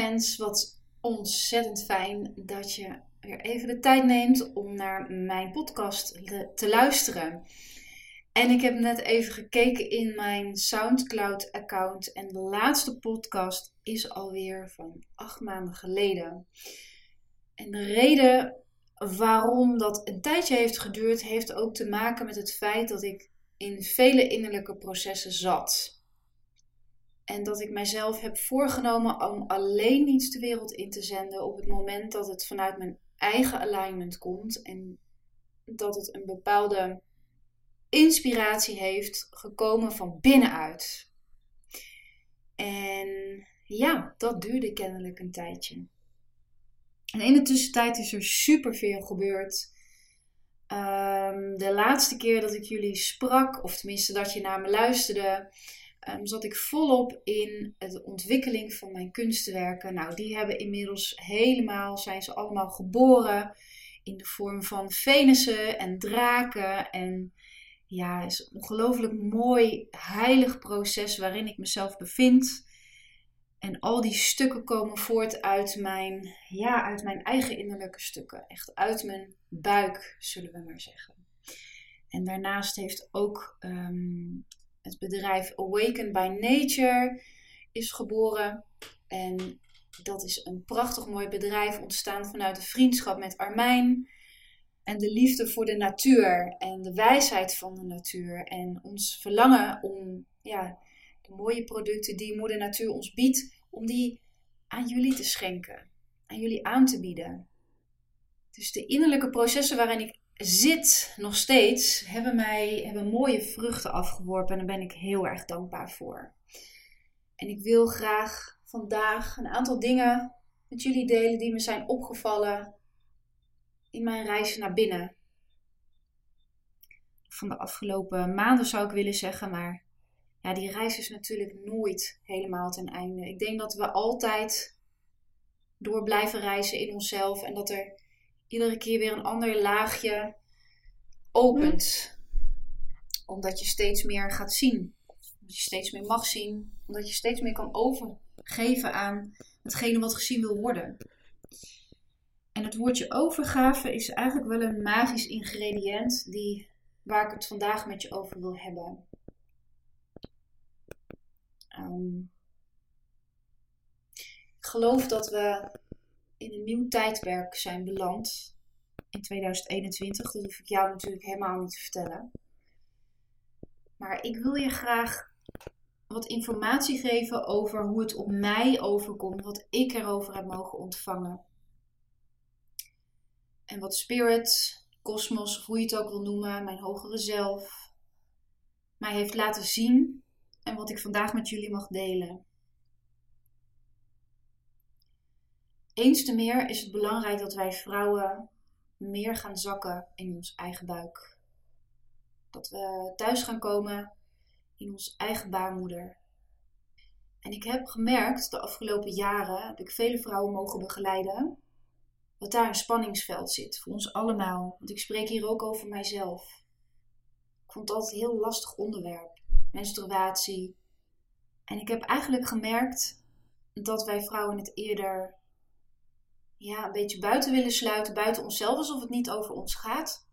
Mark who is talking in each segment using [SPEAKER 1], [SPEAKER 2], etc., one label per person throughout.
[SPEAKER 1] mens, wat ontzettend fijn dat je weer even de tijd neemt om naar mijn podcast te luisteren. En ik heb net even gekeken in mijn SoundCloud-account en de laatste podcast is alweer van acht maanden geleden. En de reden waarom dat een tijdje heeft geduurd, heeft ook te maken met het feit dat ik in vele innerlijke processen zat. En dat ik mijzelf heb voorgenomen om alleen iets de wereld in te zenden op het moment dat het vanuit mijn eigen alignment komt. En dat het een bepaalde inspiratie heeft gekomen van binnenuit. En ja, dat duurde kennelijk een tijdje. En in de tussentijd is er superveel gebeurd. Um, de laatste keer dat ik jullie sprak, of tenminste dat je naar me luisterde, um, zat ik volop in de ontwikkeling van mijn kunstwerken. Nou, die hebben inmiddels helemaal, zijn ze allemaal geboren in de vorm van Venussen en draken. En ja, het is een ongelooflijk mooi, heilig proces waarin ik mezelf bevind. En al die stukken komen voort uit mijn, ja, uit mijn eigen innerlijke stukken. Echt uit mijn buik, zullen we maar zeggen. En daarnaast heeft ook um, het bedrijf Awaken by Nature is geboren. En dat is een prachtig mooi bedrijf ontstaan vanuit de vriendschap met Armijn. En de liefde voor de natuur en de wijsheid van de natuur. En ons verlangen om ja, de mooie producten die Moeder Natuur ons biedt, om die aan jullie te schenken. Aan jullie aan te bieden. Dus de innerlijke processen waarin ik zit nog steeds, hebben mij hebben mooie vruchten afgeworpen en daar ben ik heel erg dankbaar voor. En ik wil graag vandaag een aantal dingen met jullie delen die me zijn opgevallen in mijn reis naar binnen. Van de afgelopen maanden zou ik willen zeggen, maar ja, die reis is natuurlijk nooit helemaal ten einde. Ik denk dat we altijd door blijven reizen in onszelf en dat er iedere keer weer een ander laagje opent. Omdat je steeds meer gaat zien. Omdat je steeds meer mag zien. Omdat je steeds meer kan overgeven aan hetgene wat gezien wil worden. En het woordje overgave is eigenlijk wel een magisch ingrediënt die, waar ik het vandaag met je over wil hebben. Um, ik geloof dat we in een nieuw tijdperk zijn beland in 2021. Dat hoef ik jou natuurlijk helemaal niet te vertellen. Maar ik wil je graag wat informatie geven over hoe het op mij overkomt, wat ik erover heb mogen ontvangen. En wat spirit, kosmos, of hoe je het ook wil noemen, mijn hogere zelf, mij heeft laten zien en wat ik vandaag met jullie mag delen. Eens te meer is het belangrijk dat wij vrouwen meer gaan zakken in ons eigen buik. Dat we thuis gaan komen in ons eigen baarmoeder. En ik heb gemerkt de afgelopen jaren, heb ik vele vrouwen mogen begeleiden, dat daar een spanningsveld zit voor ons allemaal. Want ik spreek hier ook over mijzelf. Ik vond altijd een heel lastig onderwerp. Menstruatie. En ik heb eigenlijk gemerkt dat wij vrouwen het eerder ja, een beetje buiten willen sluiten, buiten onszelf, alsof het niet over ons gaat.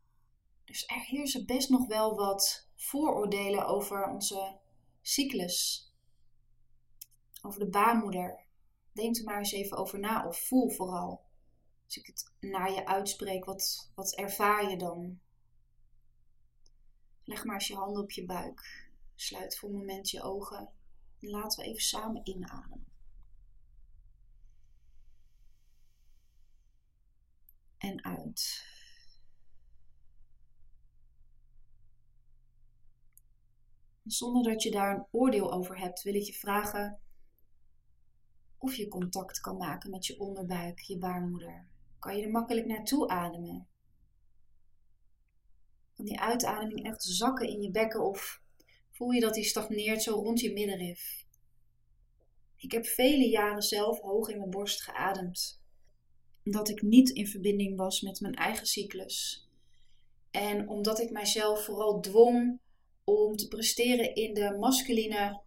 [SPEAKER 1] Dus er heersen best nog wel wat vooroordelen over onze cyclus. Over de baarmoeder. Denk er maar eens even over na, of voel vooral. Als ik het naar je uitspreek, wat, wat ervaar je dan? Leg maar eens je handen op je buik. Sluit voor een moment je ogen. En laten we even samen inademen. En uit. Zonder dat je daar een oordeel over hebt, wil ik je vragen of je contact kan maken met je onderbuik, je baarmoeder. Kan je er makkelijk naartoe ademen? Kan die uitademing echt zakken in je bekken of voel je dat die stagneert zo rond je middenrif? Ik heb vele jaren zelf hoog in mijn borst geademd dat ik niet in verbinding was met mijn eigen cyclus. En omdat ik mijzelf vooral dwong om te presteren in de masculine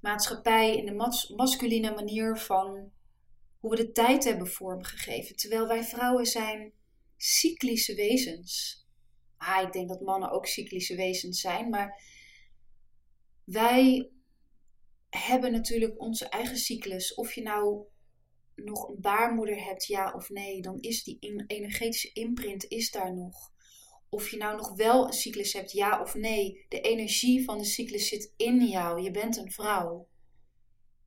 [SPEAKER 1] maatschappij, in de mas masculine manier van hoe we de tijd hebben vormgegeven. Terwijl wij vrouwen zijn cyclische wezens. Ah, ik denk dat mannen ook cyclische wezens zijn, maar wij hebben natuurlijk onze eigen cyclus. Of je nou nog een baarmoeder hebt, ja of nee, dan is die energetische imprint is daar nog. Of je nou nog wel een cyclus hebt, ja of nee, de energie van de cyclus zit in jou. Je bent een vrouw.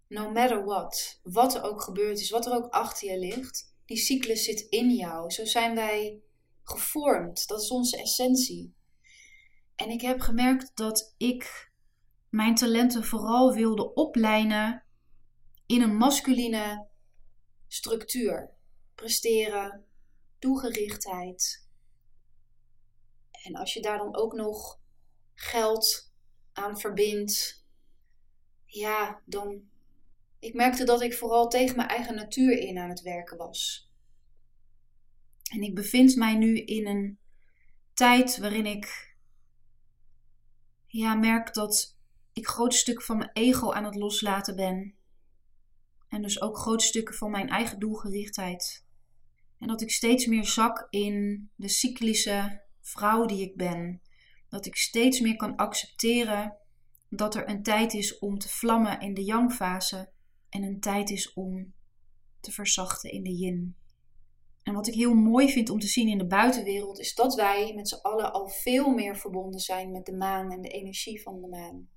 [SPEAKER 1] No matter what, wat er ook gebeurd is, wat er ook achter je ligt, die cyclus zit in jou. Zo zijn wij gevormd. Dat is onze essentie. En ik heb gemerkt dat ik mijn talenten vooral wilde oplijnen in een masculine structuur. Presteren, doelgerichtheid. En als je daar dan ook nog geld aan verbindt, ja, dan. Ik merkte dat ik vooral tegen mijn eigen natuur in aan het werken was. En ik bevind mij nu in een tijd waarin ik ja, merk dat ik grote stukken van mijn ego aan het loslaten ben. En dus ook grote stukken van mijn eigen doelgerichtheid. En dat ik steeds meer zak in de cyclische vrouw die ik ben. Dat ik steeds meer kan accepteren dat er een tijd is om te vlammen in de yang-fase en een tijd is om te verzachten in de yin. En wat ik heel mooi vind om te zien in de buitenwereld is dat wij met z'n allen al veel meer verbonden zijn met de maan en de energie van de maan.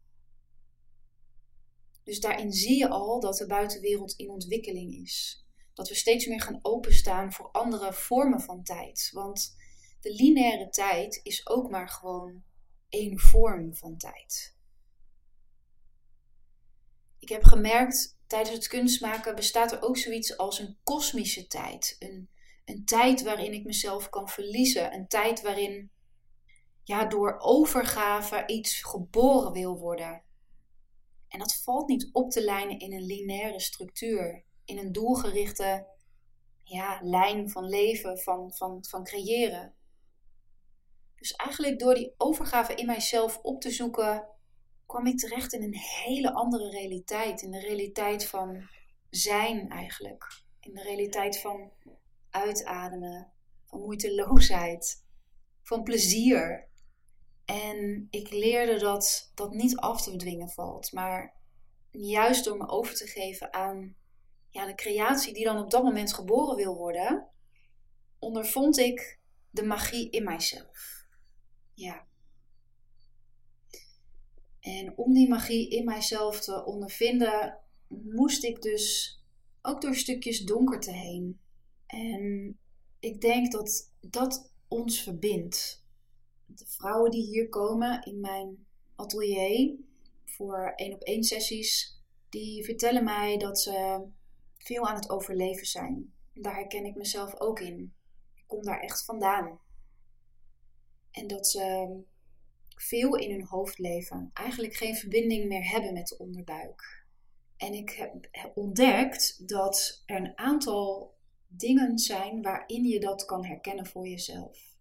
[SPEAKER 1] Dus daarin zie je al dat de buitenwereld in ontwikkeling is. Dat we steeds meer gaan openstaan voor andere vormen van tijd. Want de lineaire tijd is ook maar gewoon één vorm van tijd. Ik heb gemerkt tijdens het kunstmaken bestaat er ook zoiets als een kosmische tijd. Een een tijd waarin ik mezelf kan verliezen. Een tijd waarin ja, door overgave iets geboren wil worden. En dat valt niet op te lijnen in een lineaire structuur. In een doelgerichte ja, lijn van leven, van, van, van creëren. Dus eigenlijk door die overgave in mijzelf op te zoeken, kwam ik terecht in een hele andere realiteit. In de realiteit van zijn eigenlijk. In de realiteit van uitademen, van moeiteloosheid, van plezier. En ik leerde dat dat niet af te dwingen valt, maar juist door me over te geven aan ja, de creatie die dan op dat moment geboren wil worden, ondervond ik de magie in mijzelf. Ja. En om die magie in mijzelf te ondervinden, moest ik dus ook door stukjes donkerte heen. En ik denk dat dat ons verbindt. De vrouwen die hier komen in mijn atelier voor één op één sessies, die vertellen mij dat ze veel aan het overleven zijn. Daar herken ik mezelf ook in. Ik kom daar echt vandaan. En dat ze veel in hun hoofd leven, eigenlijk geen verbinding meer hebben met de onderbuik. En ik heb ontdekt dat er een aantal dingen zijn waarin je dat kan herkennen voor jezelf.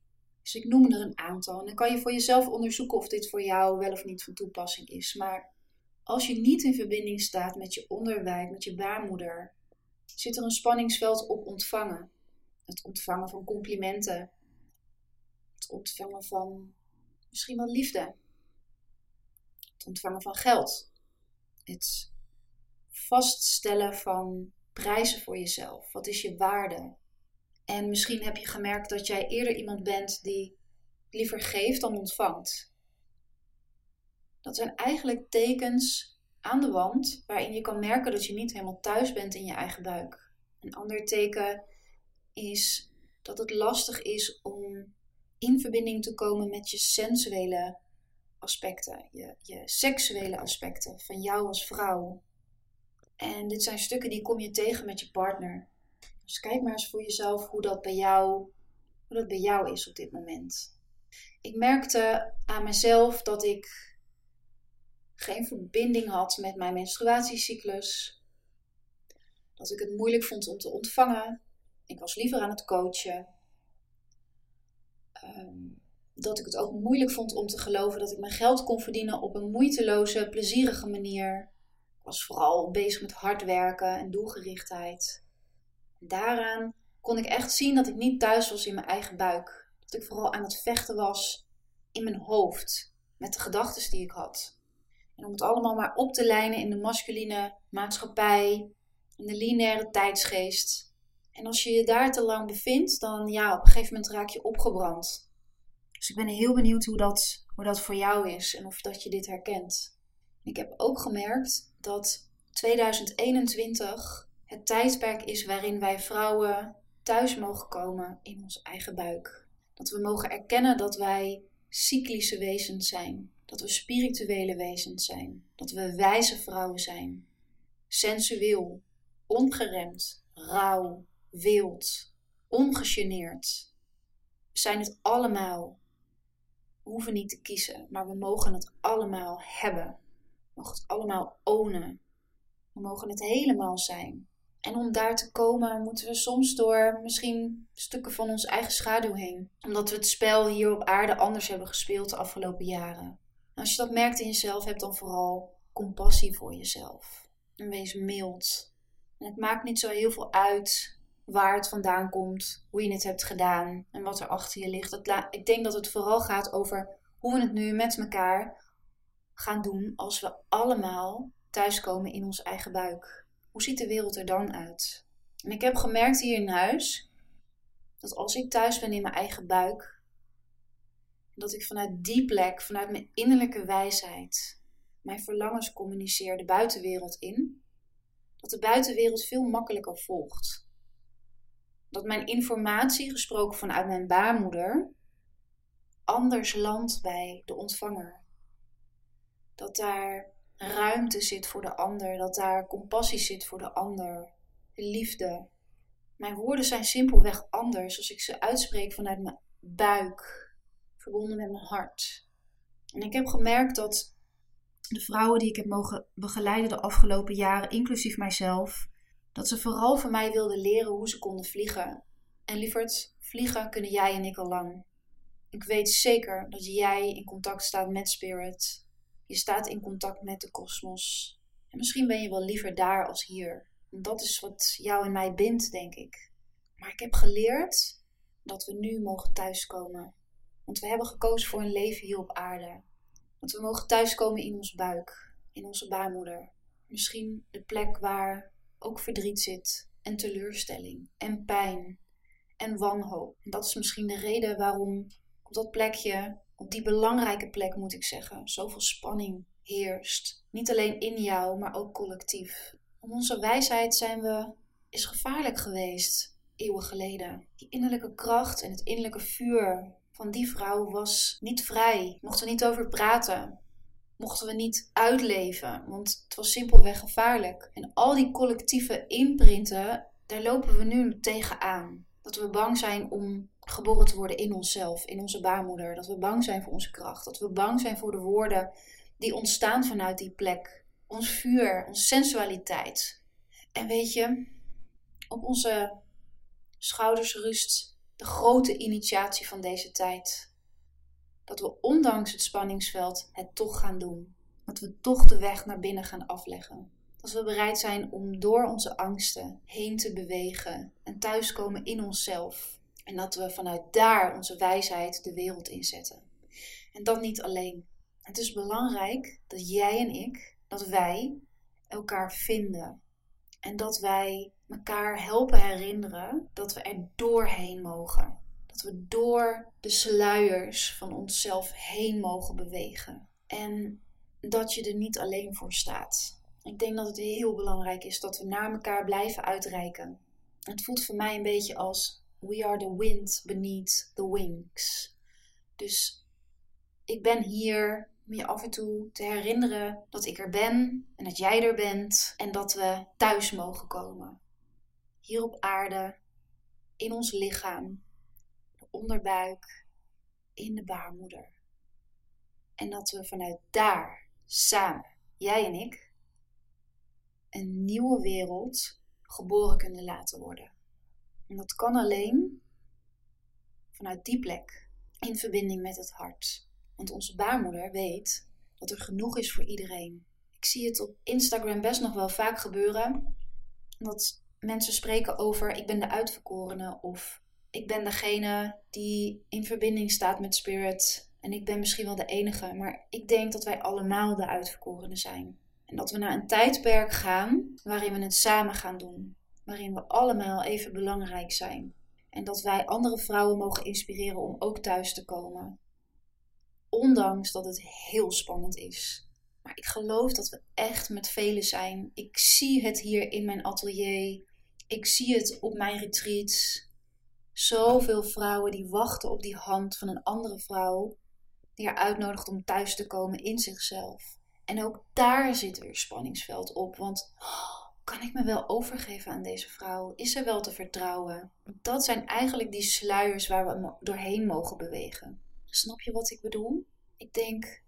[SPEAKER 1] Dus ik noem er een aantal. En dan kan je voor jezelf onderzoeken of dit voor jou wel of niet van toepassing is. Maar als je niet in verbinding staat met je onderwijs, met je baarmoeder, zit er een spanningsveld op ontvangen. Het ontvangen van complimenten. Het ontvangen van misschien wel liefde. Het ontvangen van geld. Het vaststellen van prijzen voor jezelf? Wat is je waarde? En misschien heb je gemerkt dat jij eerder iemand bent die liever geeft dan ontvangt. Dat zijn eigenlijk tekens aan de wand waarin je kan merken dat je niet helemaal thuis bent in je eigen buik. Een ander teken is dat het lastig is om in verbinding te komen met je sensuele aspecten, je, je seksuele aspecten van jou als vrouw. En dit zijn stukken die kom je tegen met je partner. Dus kijk maar eens voor jezelf hoe dat bij jou, hoe dat bij jou is op dit moment. Ik merkte aan mezelf dat ik geen verbinding had met mijn menstruatiecyclus. Dat ik het moeilijk vond om te ontvangen. Ik was liever aan het coachen. Ehm, dat ik het ook moeilijk vond om te geloven dat ik mijn geld kon verdienen op een moeiteloze, plezierige manier was vooral bezig met hard werken en doelgerichtheid. Daaraan kon ik echt zien dat ik niet thuis was in mijn eigen buik. Dat ik vooral aan het vechten was in mijn hoofd met de gedachten die ik had. En om het allemaal maar op te lijnen in de masculine maatschappij, in de lineaire tijdsgeest. En als je je daar te lang bevindt, dan ja, op een gegeven moment raak je opgebrand. Dus ik ben heel benieuwd hoe dat, hoe dat voor jou is en of dat je dit herkent. Ik heb ook gemerkt dat 2021 het tijdperk is waarin wij vrouwen thuis mogen komen in ons eigen buik. Dat we mogen erkennen dat wij cyclische wezens zijn. Dat we spirituele wezens zijn. Dat we wijze vrouwen zijn. Sensueel, ongeremd, rauw, wild, ongegeneerd. We zijn het allemaal. We hoeven niet te kiezen, maar we mogen het allemaal hebben. We mogen het allemaal ownen. We mogen het helemaal zijn. En om daar te komen moeten we soms door misschien stukken van ons eigen schaduw heen. Omdat we het spel hier op aarde anders hebben gespeeld de afgelopen jaren. als je dat merkt in jezelf, heb dan vooral compassie voor jezelf. En wees mild. En het maakt niet zo heel veel uit waar het vandaan komt, hoe je het hebt gedaan en wat er achter je ligt. Ik denk dat het vooral gaat over hoe we het nu met elkaar gaan doen als we allemaal thuiskomen in ons eigen buik. Hoe ziet de wereld er dan uit? En ik heb gemerkt hier in huis dat als ik thuis ben in mijn eigen buik, dat ik vanuit die plek, vanuit mijn innerlijke wijsheid, mijn verlangens communiceer de buitenwereld in, dat de buitenwereld veel makkelijker volgt. Dat mijn informatie, gesproken vanuit mijn baarmoeder, anders landt bij de ontvanger. Dat daar ruimte zit voor de ander, dat daar compassie zit voor de ander, liefde. Mijn woorden zijn simpelweg anders als ik ze uitspreek vanuit mijn buik, verbonden met mijn hart. En ik heb gemerkt dat de vrouwen die ik heb mogen begeleiden de afgelopen jaren, inclusief mijzelf, dat ze vooral van mij wilden leren hoe ze konden vliegen. En lieverd, vliegen kunnen jij en ik al lang. Ik weet zeker dat jij in contact staat met Spirit, je staat in contact met de kosmos. En misschien ben je wel liever daar als hier. Dat is wat jou en mij bindt, denk ik. Maar ik heb geleerd dat we nu mogen thuiskomen. Want we hebben gekozen voor een leven hier op aarde. Want we mogen thuiskomen in ons buik, in onze baarmoeder. Misschien de plek waar ook verdriet zit, en teleurstelling, en pijn, en wanhoop. En dat is misschien de reden waarom op dat plekje op die belangrijke plek moet ik zeggen, zoveel spanning heerst. Niet alleen in jou, maar ook collectief. Om onze wijsheid zijn we, is gevaarlijk geweest, eeuwen geleden. Die innerlijke kracht en het innerlijke vuur van die vrouw was niet vrij. Mochten we niet over praten. Mochten we niet uitleven, want het was simpelweg gevaarlijk. En al die collectieve imprinten, daar lopen we nu tegenaan. Dat we bang zijn om geboren te worden in onszelf, in onze baarmoeder. Dat we bang zijn voor onze kracht. Dat we bang zijn voor de woorden die ontstaan vanuit die plek. Ons vuur, onze sensualiteit. En weet je, op onze schouders rust de grote initiatie van deze tijd. Dat we ondanks het spanningsveld het toch gaan doen. Dat we toch de weg naar binnen gaan afleggen. Dat we bereid zijn om door onze angsten heen te bewegen en thuiskomen in onszelf en dat we vanuit daar onze wijsheid de wereld inzetten. En dat niet alleen. Het is belangrijk dat jij en ik, dat wij elkaar vinden. En dat wij elkaar helpen herinneren dat we er doorheen mogen. Dat we door de sluiers van onszelf heen mogen bewegen. En dat je er niet alleen voor staat. Ik denk dat het heel belangrijk is dat we naar elkaar blijven uitreiken. Het voelt voor mij een beetje als We are the wind beneath the wings. Dus ik ben hier om je af en toe te herinneren dat ik er ben en dat jij er bent en dat we thuis mogen komen. Hier op aarde, in ons lichaam, de onderbuik, in de baarmoeder. En dat we vanuit daar samen, jij en ik, een nieuwe wereld geboren kunnen laten worden. En dat kan alleen vanuit die plek, in verbinding met het hart. Want onze baarmoeder weet dat er genoeg is voor iedereen. Ik zie het op Instagram best nog wel vaak gebeuren. Dat mensen spreken over ik ben de uitverkorene of ik ben degene die in verbinding staat met spirit en ik ben misschien wel de enige, maar ik denk dat wij allemaal de uitverkorene zijn. En dat we naar een tijdperk gaan waarin we het samen gaan doen, waarin we allemaal even belangrijk zijn. En dat wij andere vrouwen mogen inspireren om ook thuis te komen. Ondanks dat het heel spannend is. Maar ik geloof dat we echt met velen zijn. Ik zie het hier in mijn atelier. Ik zie het op mijn retreats. Zoveel vrouwen die wachten op die hand van een andere vrouw. Die haar uitnodigt om thuis te komen in zichzelf. En ook daar zit weer spanningsveld op. Want oh, kan ik me wel overgeven aan deze vrouw? Is ze wel te vertrouwen? Dat zijn eigenlijk die sluiers waar we doorheen mogen bewegen. Snap je wat ik bedoel? Ik denk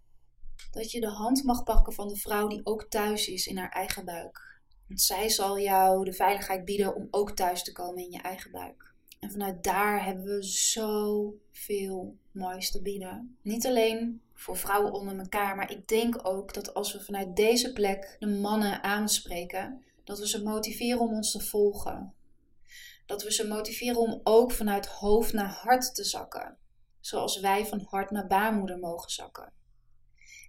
[SPEAKER 1] dat je de hand mag pakken van de vrouw die ook thuis is in haar eigen buik. Want zij zal jou de veiligheid bieden om ook thuis te komen in je eigen buik. En vanuit daar hebben we zoveel moois te bieden. Niet alleen voor vrouwen onder elkaar, maar ik denk ook dat als we vanuit deze plek de mannen aanspreken, dat we ze motiveren om ons te volgen. Dat we ze motiveren om ook vanuit hoofd naar hart te zakken. Zoals wij van hart naar baarmoeder mogen zakken.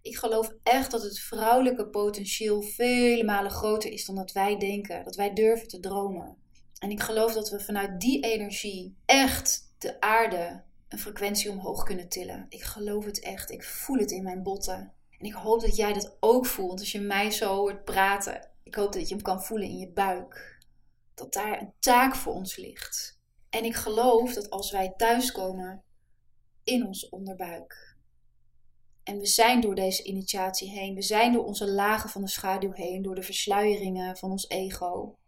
[SPEAKER 1] Ik geloof echt dat het vrouwelijke potentieel vele malen groter is dan dat wij denken, dat wij durven te dromen. En ik geloof dat we vanuit die energie echt de aarde een frequentie omhoog kunnen tillen. Ik geloof het echt. Ik voel het in mijn botten. En ik hoop dat jij dat ook voelt als je mij zo hoort praten. Ik hoop dat je hem kan voelen in je buik. Dat daar een taak voor ons ligt. En ik geloof dat als wij thuiskomen in ons onderbuik. En we zijn door deze initiatie heen. We zijn door onze lagen van de schaduw heen. Door de versluieringen van ons ego.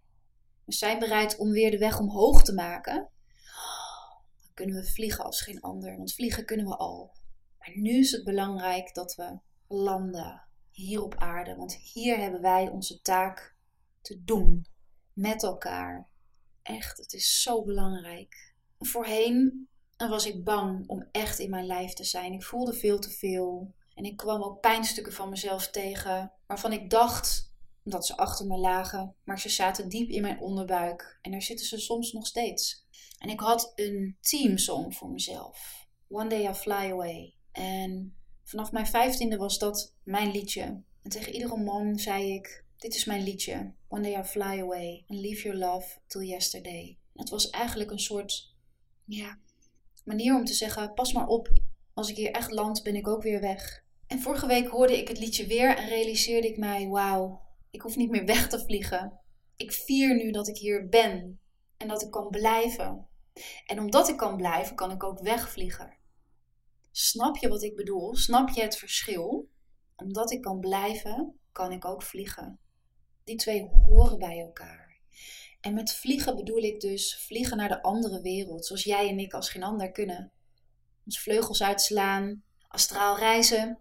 [SPEAKER 1] We zijn bereid om weer de weg omhoog te maken. Dan kunnen we vliegen als geen ander. Want vliegen kunnen we al. Maar nu is het belangrijk dat we landen hier op aarde. Want hier hebben wij onze taak te doen. Met elkaar. Echt, het is zo belangrijk. Voorheen was ik bang om echt in mijn lijf te zijn. Ik voelde veel te veel. En ik kwam ook pijnstukken van mezelf tegen. Waarvan ik dacht dat ze achter me lagen. Maar ze zaten diep in mijn onderbuik. En daar zitten ze soms nog steeds. En ik had een teamsong voor mezelf. One Day I Fly Away. En Vanaf mijn vijftiende was dat mijn liedje. En tegen iedere man zei ik: Dit is mijn liedje. One day I fly away and leave your love till yesterday. het was eigenlijk een soort ja, manier om te zeggen: Pas maar op, als ik hier echt land, ben ik ook weer weg. En vorige week hoorde ik het liedje weer en realiseerde ik mij: Wauw, ik hoef niet meer weg te vliegen. Ik vier nu dat ik hier ben en dat ik kan blijven. En omdat ik kan blijven, kan ik ook wegvliegen. Snap je wat ik bedoel? Snap je het verschil? Omdat ik kan blijven, kan ik ook vliegen. Die twee horen bij elkaar. En met vliegen bedoel ik dus vliegen naar de andere wereld, zoals jij en ik als geen ander kunnen. Ons vleugels uitslaan, astraal reizen,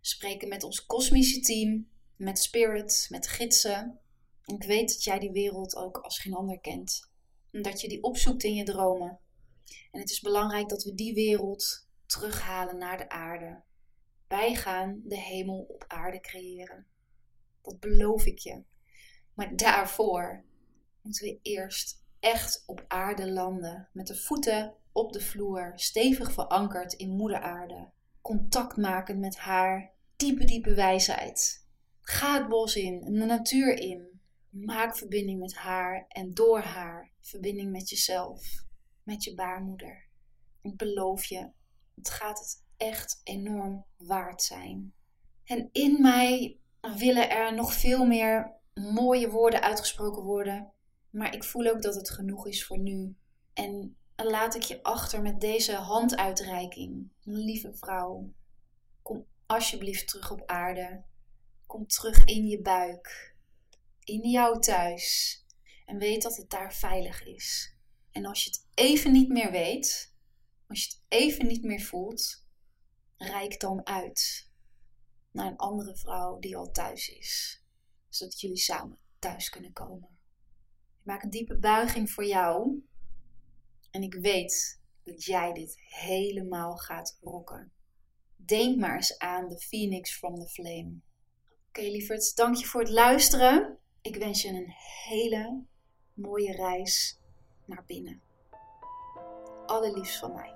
[SPEAKER 1] spreken met ons kosmische team, met spirit, met gidsen. ik weet dat jij die wereld ook als geen ander kent. En dat je die opzoekt in je dromen. En het is belangrijk dat we die wereld terughalen naar de aarde. Wij gaan de hemel op aarde creëren. Dat beloof ik je. Maar daarvoor moeten we eerst echt op aarde landen. Met de voeten op de vloer, stevig verankerd in moeder aarde. Contact maken met haar diepe, diepe wijsheid. Ga het bos in, de natuur in. Maak verbinding met haar en door haar verbinding met jezelf, met je baarmoeder. Ik beloof je, het gaat het echt enorm waard zijn. En in mij willen er nog veel meer mooie woorden uitgesproken worden. Maar ik voel ook dat het genoeg is voor nu. En laat ik je achter met deze handuitreiking. Lieve vrouw, kom alsjeblieft terug op aarde. Kom terug in je buik. In jouw thuis. En weet dat het daar veilig is. En als je het even niet meer weet, als je het even niet meer voelt, reik dan uit naar een andere vrouw die al thuis is, zodat jullie samen thuis kunnen komen. Ik maak een diepe buiging voor jou en ik weet dat jij dit helemaal gaat rocken. Denk maar eens aan de Phoenix from the Flame. Oké, okay, dank je voor het luisteren. Ik wens je een hele mooie reis naar binnen. Allerliefst van mij.